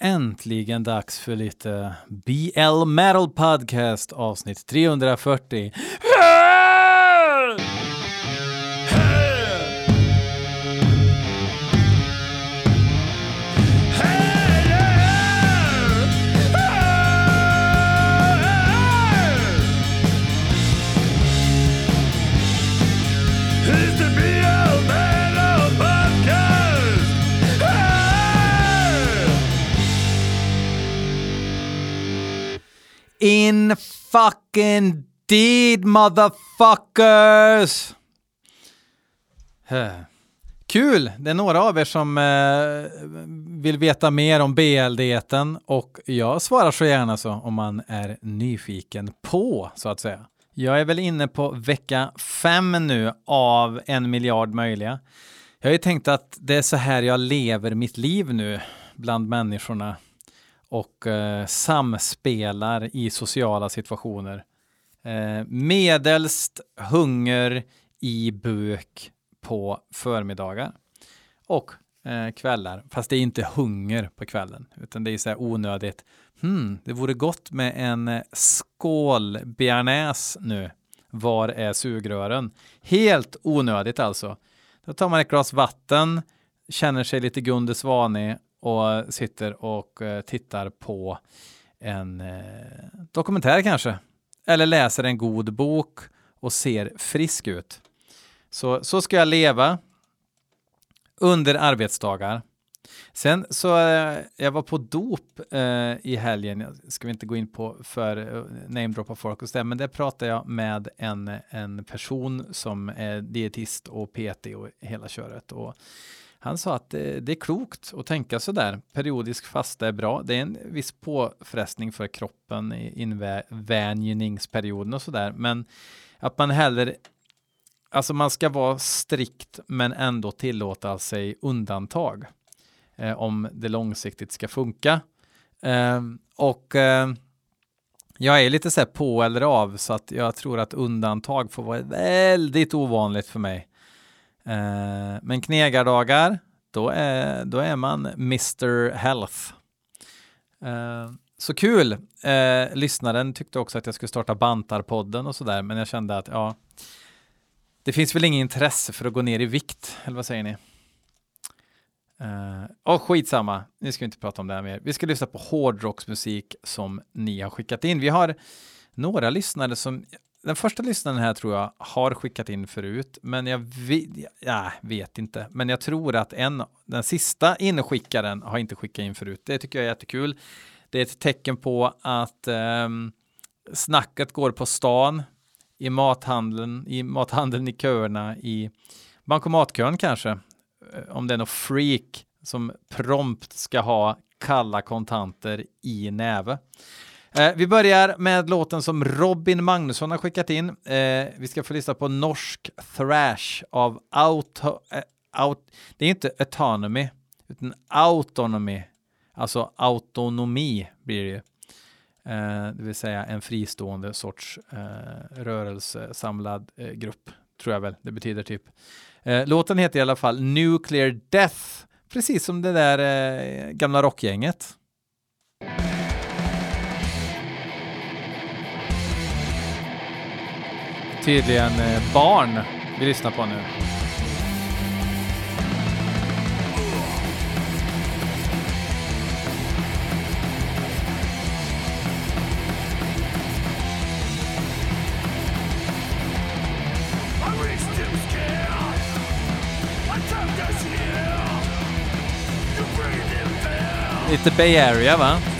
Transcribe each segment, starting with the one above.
äntligen dags för lite BL Metal Podcast avsnitt 340. Fucking deed motherfuckers! Kul! Det är några av er som eh, vill veta mer om BL-dieten och jag svarar så gärna så om man är nyfiken på, så att säga. Jag är väl inne på vecka fem nu av en miljard möjliga. Jag har ju tänkt att det är så här jag lever mitt liv nu bland människorna och eh, samspelar i sociala situationer. Eh, medelst hunger i buk på förmiddagar och eh, kvällar. Fast det är inte hunger på kvällen, utan det är så här onödigt. Hmm, det vore gott med en eh, skål bearnaise nu. Var är sugrören? Helt onödigt alltså. Då tar man ett glas vatten, känner sig lite Gunde Svanig och sitter och eh, tittar på en eh, dokumentär kanske. Eller läser en god bok och ser frisk ut. Så, så ska jag leva under arbetsdagar. Sen så, eh, jag var på dop eh, i helgen, jag ska vi inte gå in på för uh, namedroppa folk och så men där pratade jag med en, en person som är dietist och PT och hela köret. Och han sa att det, det är klokt att tänka så där. Periodisk fasta är bra. Det är en viss påfrestning för kroppen i invänjningsperioden och så där. Men att man heller, alltså man ska vara strikt men ändå tillåta sig undantag eh, om det långsiktigt ska funka. Eh, och eh, jag är lite så här på eller av så att jag tror att undantag får vara väldigt ovanligt för mig. Eh, men knegardagar, då är, då är man Mr Health. Eh, så kul! Eh, lyssnaren tyckte också att jag skulle starta Bantarpodden och sådär, men jag kände att ja, det finns väl inget intresse för att gå ner i vikt, eller vad säger ni? Uh, och skitsamma, nu ska vi inte prata om det här mer. Vi ska lyssna på hårdrocksmusik som ni har skickat in. Vi har några lyssnare som den första lyssnaren här tror jag har skickat in förut, men jag vet, ja, vet inte. Men jag tror att en, den sista inskickaren har inte skickat in förut. Det tycker jag är jättekul. Det är ett tecken på att eh, snacket går på stan, i mathandeln, i mathandeln i köerna, i bankomatkön kanske. Eh, om det är något freak som prompt ska ha kalla kontanter i näve. Eh, vi börjar med låten som Robin Magnusson har skickat in. Eh, vi ska få lyssna på norsk thrash av auto, eh, out, det är inte autonomy, utan autonomy, alltså autonomi blir det ju. Eh, det vill säga en fristående sorts rörelse, rörelsesamlad eh, grupp, tror jag väl det betyder typ. Låten heter i alla fall Nuclear Death, precis som det där gamla rockgänget. Tydligen eh, barn vi lyssnar på nu. Lite Bay Area va?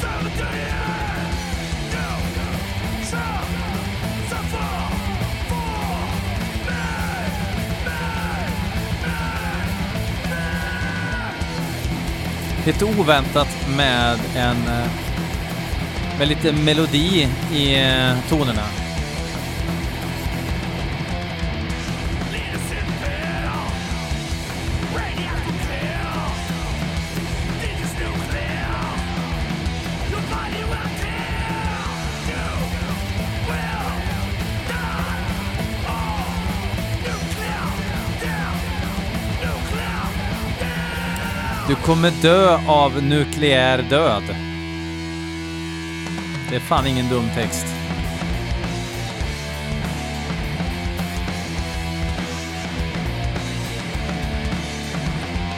Lite oväntat med en eh, med lite melodi i eh, tonerna. Kommer dö av nukleär död. Det är fan ingen dum text.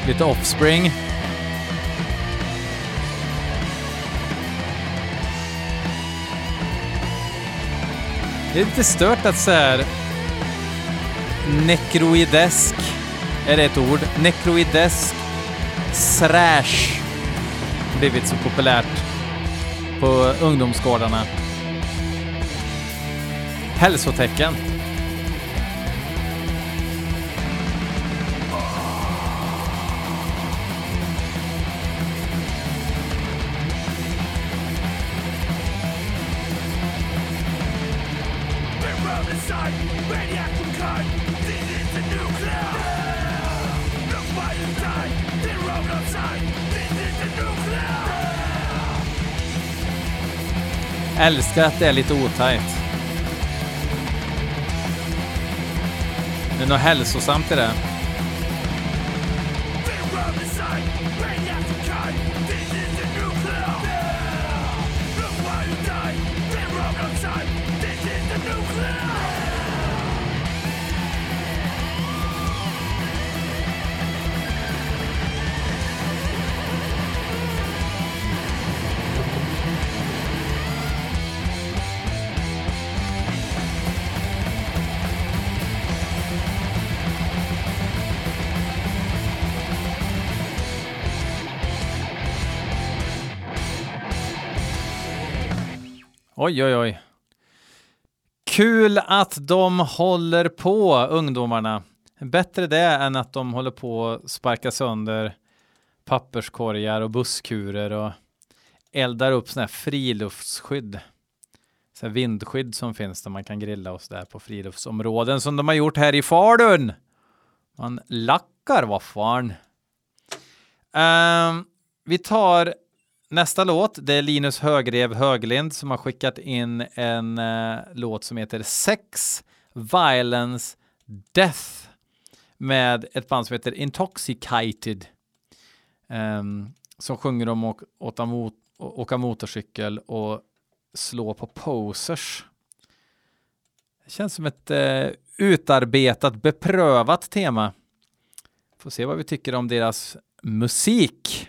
Lite Offspring. Det är lite stört att så här nekroidesk, är det ett ord? Nekroidesk thrash blivit så populärt på ungdomsgårdarna. Hälsotecken. Älskar att det är lite otajt. Det är något hälsosamt i det. Oj, oj, oj. Kul att de håller på, ungdomarna. Bättre det än att de håller på att sparka sönder papperskorgar och busskurer och eldar upp sådana här friluftsskydd. Så här vindskydd som finns där man kan grilla och sådär på friluftsområden som de har gjort här i Falun. Man lackar, vad fan. Ehm, vi tar Nästa låt, det är Linus Högrev Höglind som har skickat in en eh, låt som heter Sex, Violence, Death med ett band som heter Intoxicated. Um, som sjunger om att åka, mot, åka motorcykel och slå på posers. Det känns som ett eh, utarbetat, beprövat tema. Får se vad vi tycker om deras musik.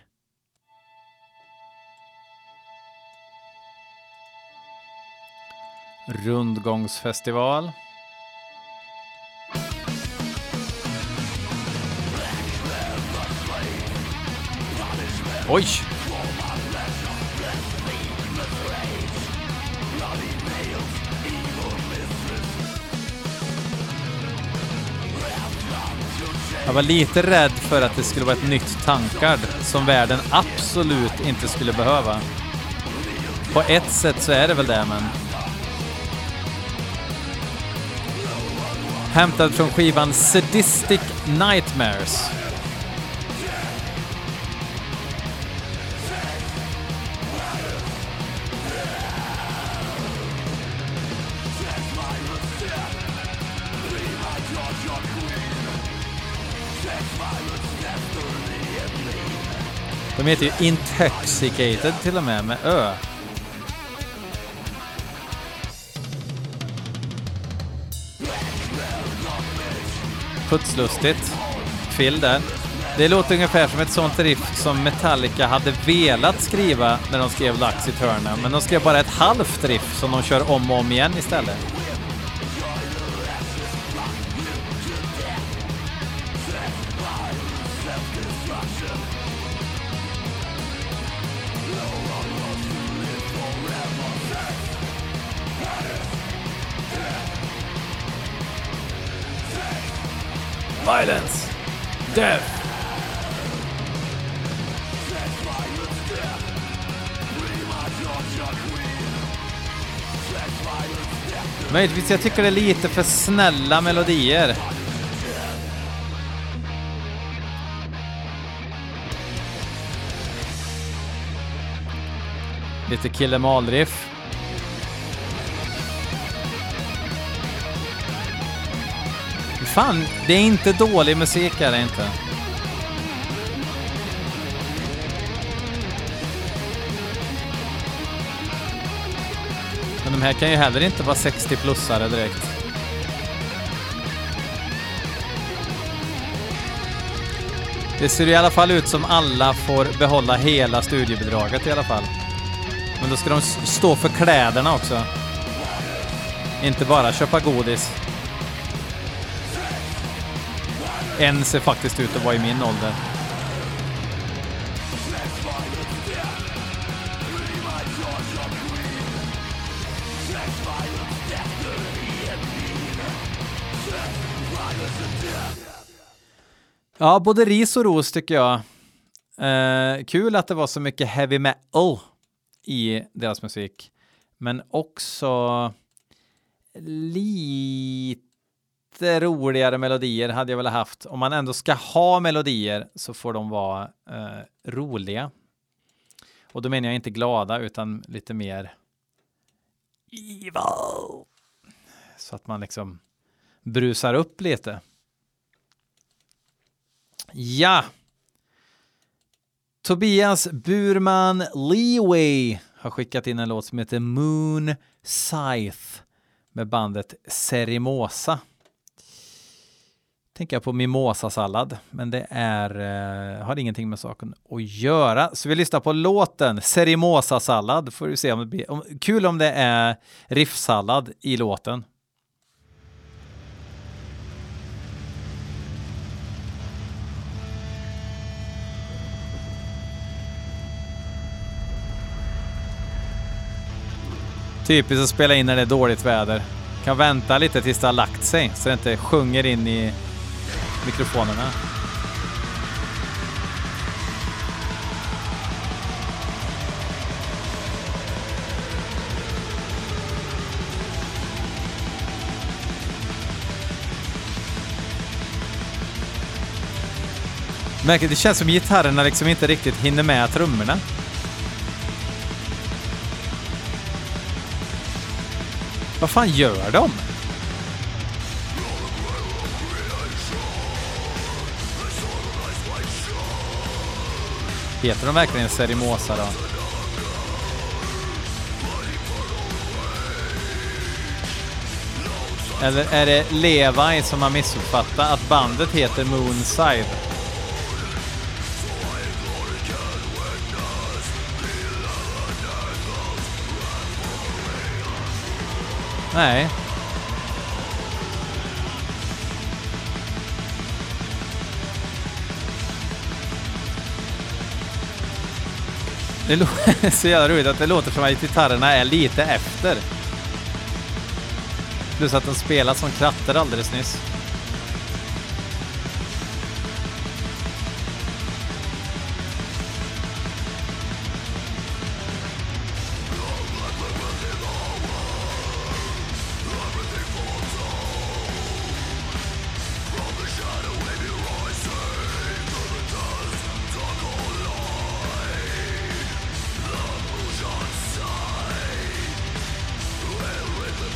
Rundgångsfestival. Oj! Jag var lite rädd för att det skulle vara ett nytt tankard som världen absolut inte skulle behöva. På ett sätt så är det väl det, men hämtad från skivan Sadistic Nightmares. De heter ju Intoxicated till och med, med Ö. putslustigt. Phil där. Det låter ungefär som ett sånt riff som Metallica hade velat skriva när de skrev Lux Turner, men de skrev bara ett halvt riff som de kör om och om igen istället. Möjligtvis, jag tycker det är lite för snälla melodier. Lite kille malriff. Fan, det är inte dålig musik är det inte. Här kan ju heller inte vara 60-plussare direkt. Det ser i alla fall ut som alla får behålla hela studiebidraget i alla fall. Men då ska de stå för kläderna också. Inte bara köpa godis. En ser faktiskt ut att vara i min ålder. Ja, både ris och ros tycker jag. Eh, kul att det var så mycket heavy metal i deras musik. Men också lite roligare melodier hade jag väl haft. Om man ändå ska ha melodier så får de vara eh, roliga. Och då menar jag inte glada utan lite mer evil. Så att man liksom brusar upp lite. Ja. Tobias Burman Leeway har skickat in en låt som heter Moon Scythe med bandet Cerimosa. Tänker jag på mimosasallad, men det är, eh, har ingenting med saken att göra. Så vi lyssnar på låten Serimosasallad. får vi se om det blir, om, kul om det är riffsallad i låten. Typiskt att spela in när det är dåligt väder. Kan vänta lite tills det har lagt sig så det inte sjunger in i mikrofonerna. Märker, det känns som gitarrerna liksom inte riktigt hinner med trummorna. Vad fan gör de? Heter de verkligen Serimosa då? Eller är det Levi som har missuppfattat att bandet heter Moonside? Nej. Det låter så jävla roligt att det låter som att gitarrerna är lite efter. Plus att de spelar som kratter alldeles nyss.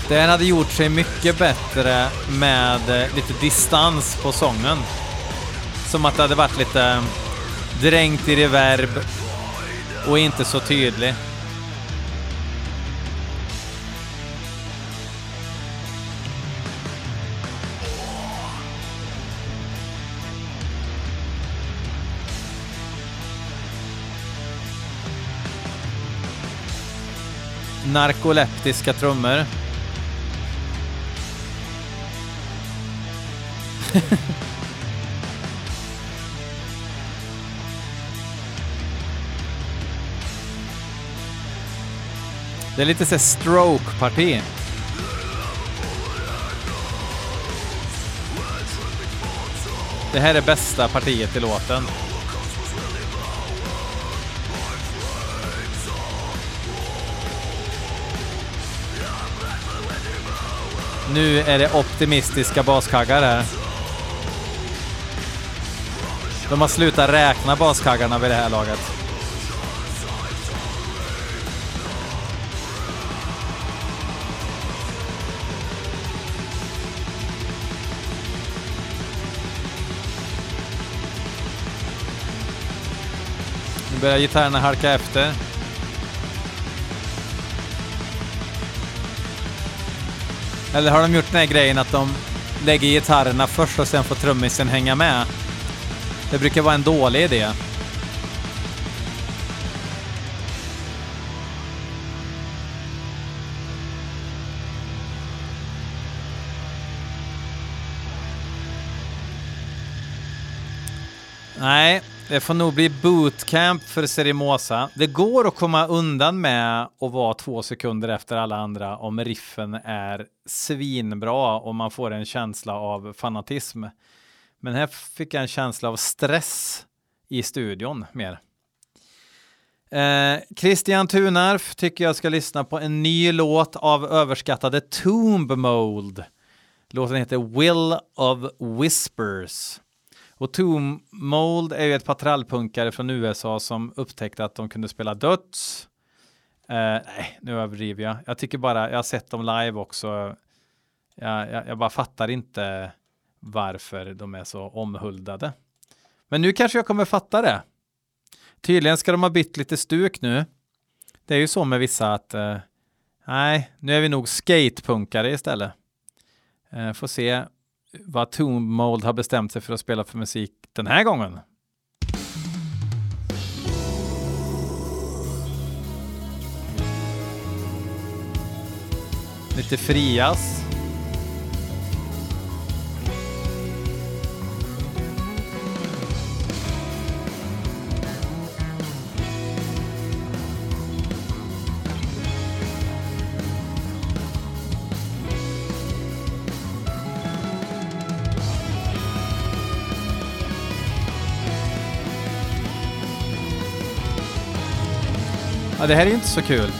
Den hade gjort sig mycket bättre med eh, lite distans på sången. Som att det hade varit lite eh, dränkt i reverb och inte så tydlig. Narkoleptiska trummor. Det är lite så stroke-parti. Det här är bästa partiet i låten. Nu är det optimistiska baskaggar här. De har slutat räkna baskaggarna vid det här laget. Nu börjar gitarrerna halka efter. Eller har de gjort den här grejen att de lägger gitarrerna först och sen får trummisen hänga med? Det brukar vara en dålig idé. Nej, det får nog bli bootcamp för Serimosa. Det går att komma undan med att vara två sekunder efter alla andra om riffen är svinbra och man får en känsla av fanatism. Men här fick jag en känsla av stress i studion mer. Eh, Christian Tunarf tycker jag ska lyssna på en ny låt av överskattade Tomb Mold. Låten heter Will of Whispers. Och Tomb Mold är ju ett patrallpunkare från USA som upptäckte att de kunde spela döds. Eh, nej, nu överdriver jag. Jag tycker bara, jag har sett dem live också. Jag, jag, jag bara fattar inte varför de är så omhuldade. Men nu kanske jag kommer fatta det. Tydligen ska de ha bytt lite stuk nu. Det är ju så med vissa att eh, nej, nu är vi nog skatepunkare istället. Eh, får se vad Tomb Mold har bestämt sig för att spela för musik den här gången. Lite frias. Ja, det här är ju inte så kul.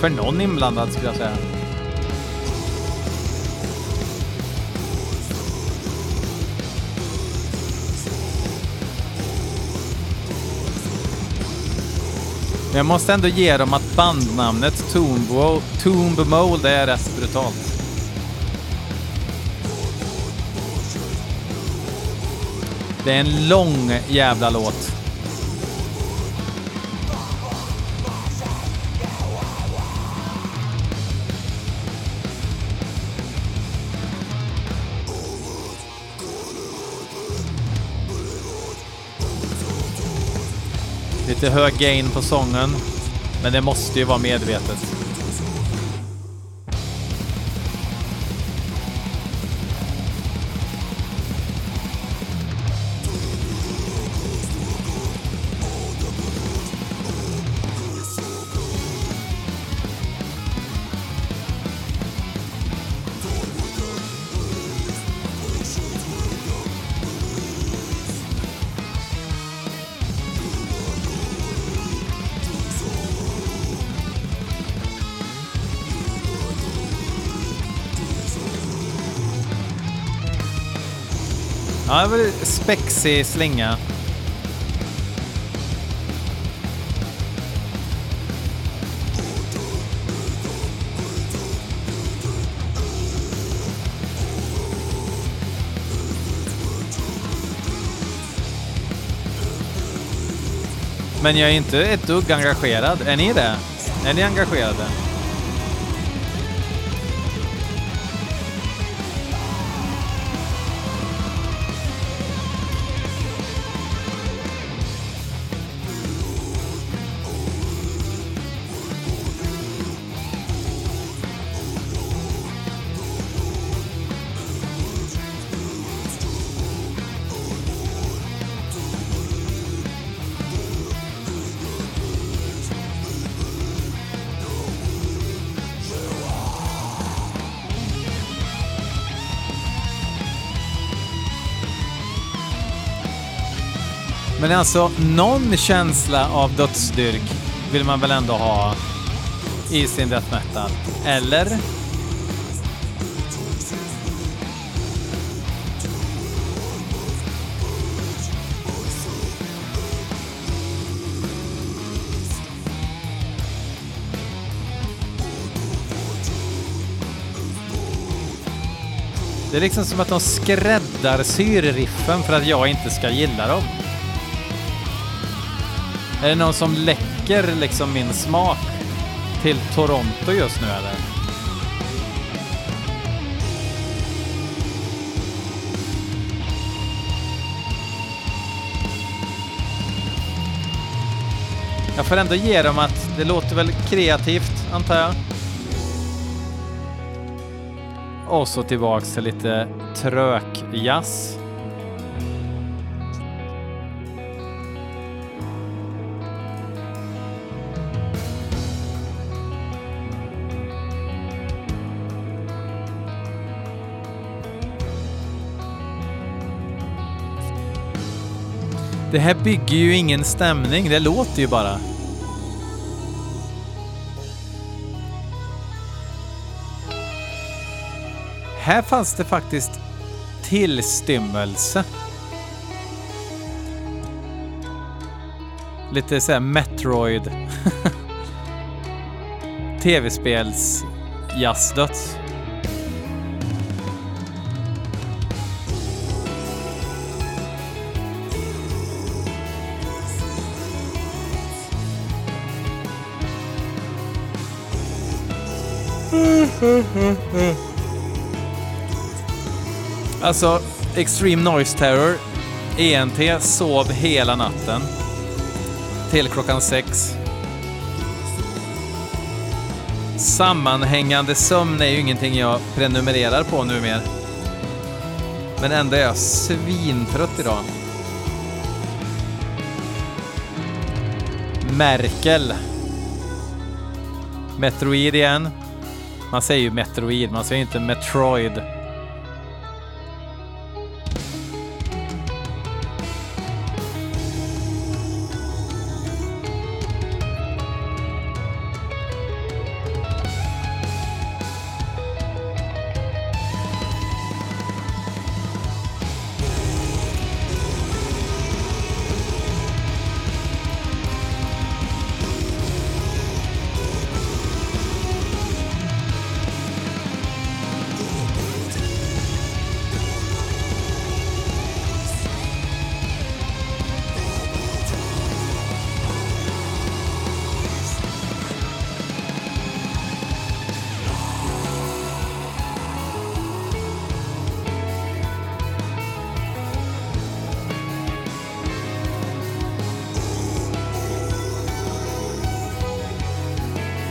För någon inblandad skulle jag säga. Men jag måste ändå ge dem att bandnamnet Tomb, Tomb Mold är rätt brutalt. Det är en lång jävla låt. Lite hög gain på sången, men det måste ju vara medvetet. Ja, det var spexig slinga. Men jag är inte ett dugg engagerad. Är ni det? Är ni engagerade? Men alltså, någon känsla av dödsdyrk vill man väl ändå ha i sin death metal? Eller? Det är liksom som att de skräddarsyr riffen för att jag inte ska gilla dem. Är det någon som läcker liksom min smak till Toronto just nu eller? Jag får ändå ge dem att det låter väl kreativt, antar jag. Och så tillbaks till lite trökjazz. Det här bygger ju ingen stämning, det låter ju bara. Här fanns det faktiskt tillstymmelse. Lite såhär Metroid. Tv-spels jazzdöds. Alltså, Extreme Noise Terror, ENT, sov hela natten. Till klockan sex. Sammanhängande sömn är ju ingenting jag prenumererar på numera. Men ändå är jag svintrött idag. Merkel. Metroid igen. Man säger ju Metroid, man säger inte Metroid.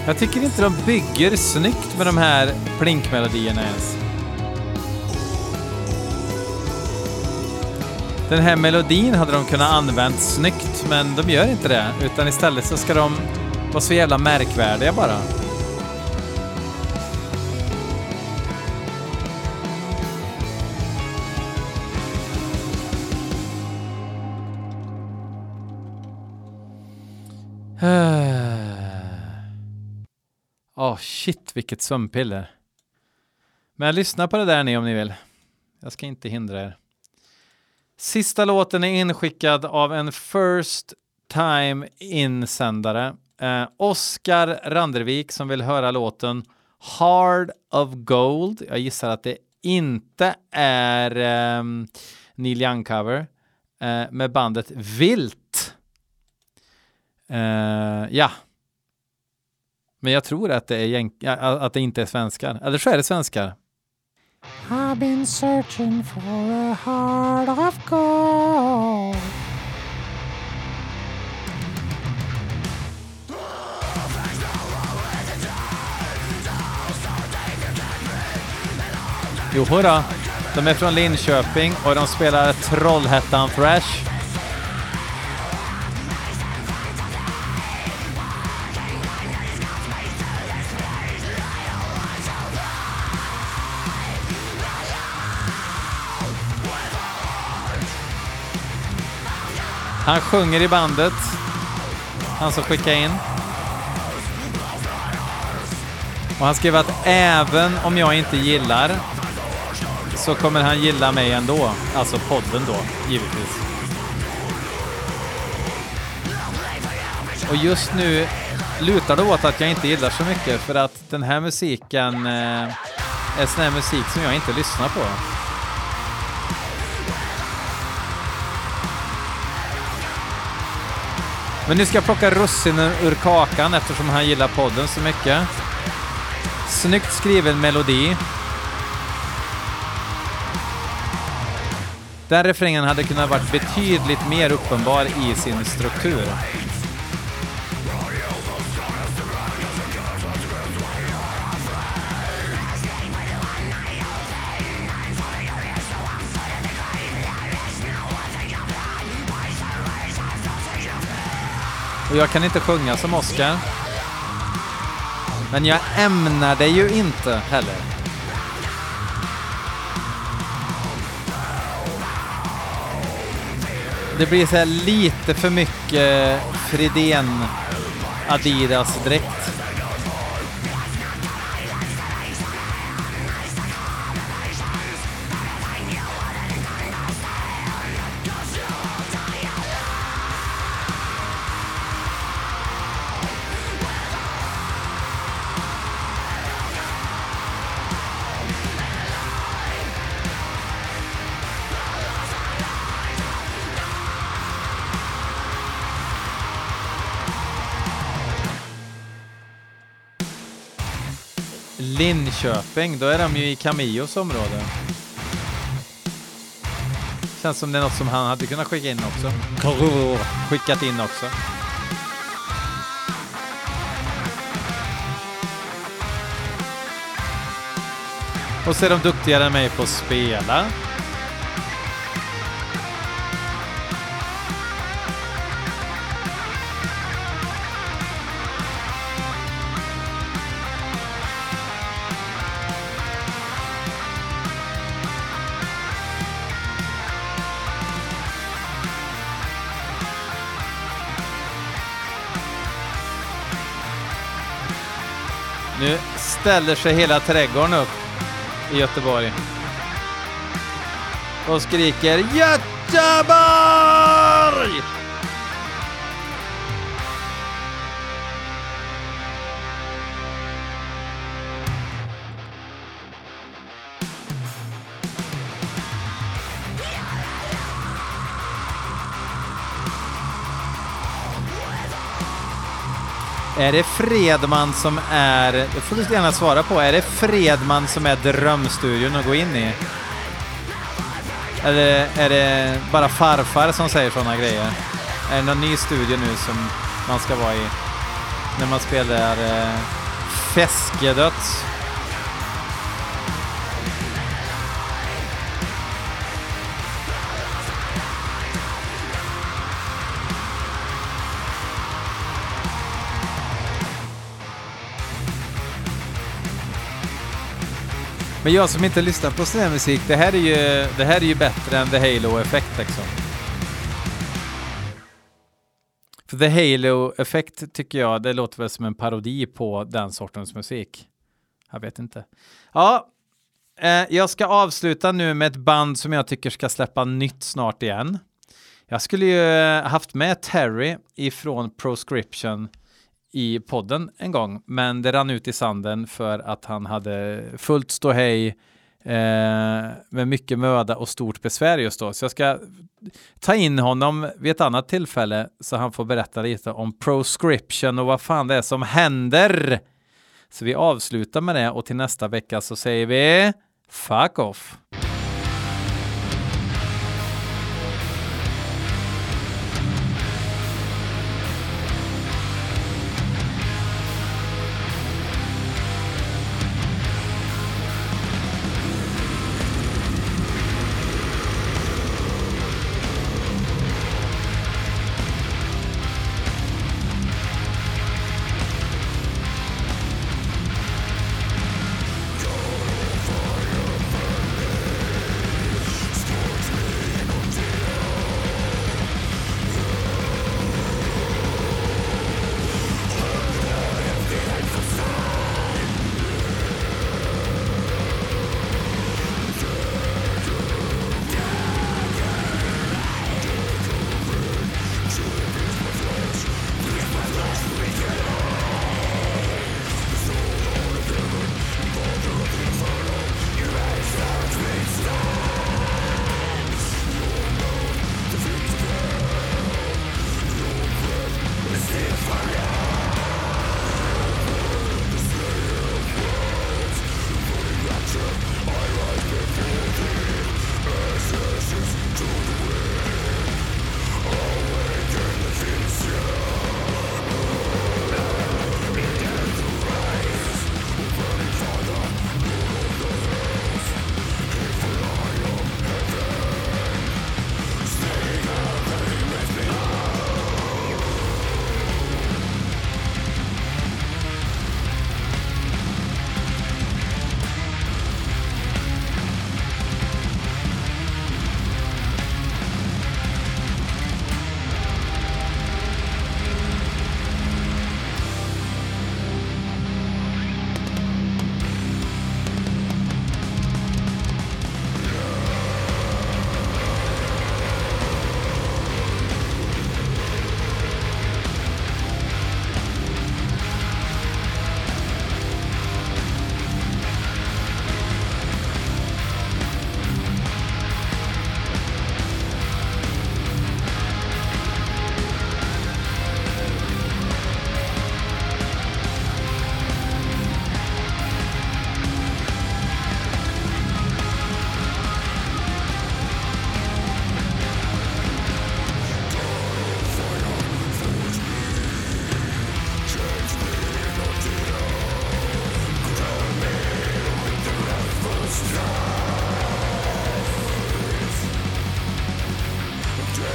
Jag tycker inte de bygger snyggt med de här plinkmelodierna ens. Den här melodin hade de kunnat använt snyggt, men de gör inte det. Utan istället så ska de vara så jävla märkvärdiga bara. Åh, oh, shit vilket sömnpiller. Men lyssna på det där ni om ni vill. Jag ska inte hindra er. Sista låten är inskickad av en first time insändare. Eh, Oskar Randervik som vill höra låten Hard of Gold. Jag gissar att det inte är eh, Neil Young cover eh, med bandet Vilt. Eh, ja, men jag tror att det, är att det inte är svenskar. Eller så är det svenskar. I've been searching for a heart of gold Jo, då. De är från Linköping och de spelar Trollhättan Thrash. Han sjunger i bandet, han som skickade in. Och han skrev att även om jag inte gillar så kommer han gilla mig ändå. Alltså podden då, givetvis. Och just nu lutar det åt att jag inte gillar så mycket för att den här musiken eh, är sån här musik som jag inte lyssnar på. Men nu ska jag plocka russinen ur kakan eftersom han gillar podden så mycket. Snyggt skriven melodi. Den refrängen hade kunnat varit betydligt mer uppenbar i sin struktur. Jag kan inte sjunga som Oscar. Men jag ämnar det ju inte heller. Det blir så här lite för mycket Fridén Adidas-dräkt. Linköping, då är de ju i Camios område. Känns som det är något som han hade kunnat skicka in också. Skickat in också. Och så är de duktigare än mig på att spela. Nu ställer sig hela trädgården upp i Göteborg. Och skriker Göteborg! Är det Fredman som är, det får du gärna svara på, är det Fredman som är drömstudion att gå in i? Eller är det bara farfar som säger sådana grejer? Är det någon ny studio nu som man ska vara i när man spelar eh, Feskedöds? Men jag som inte lyssnar på sån här musik, det här är ju, det här är ju bättre än The Halo Effect liksom. För The Halo Effect tycker jag, det låter väl som en parodi på den sortens musik. Jag vet inte. Ja, eh, jag ska avsluta nu med ett band som jag tycker ska släppa nytt snart igen. Jag skulle ju eh, haft med Terry ifrån Proscription i podden en gång, men det rann ut i sanden för att han hade fullt ståhej eh, med mycket möda och stort besvär just då. Så jag ska ta in honom vid ett annat tillfälle så han får berätta lite om proscription och vad fan det är som händer. Så vi avslutar med det och till nästa vecka så säger vi fuck off.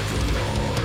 Dead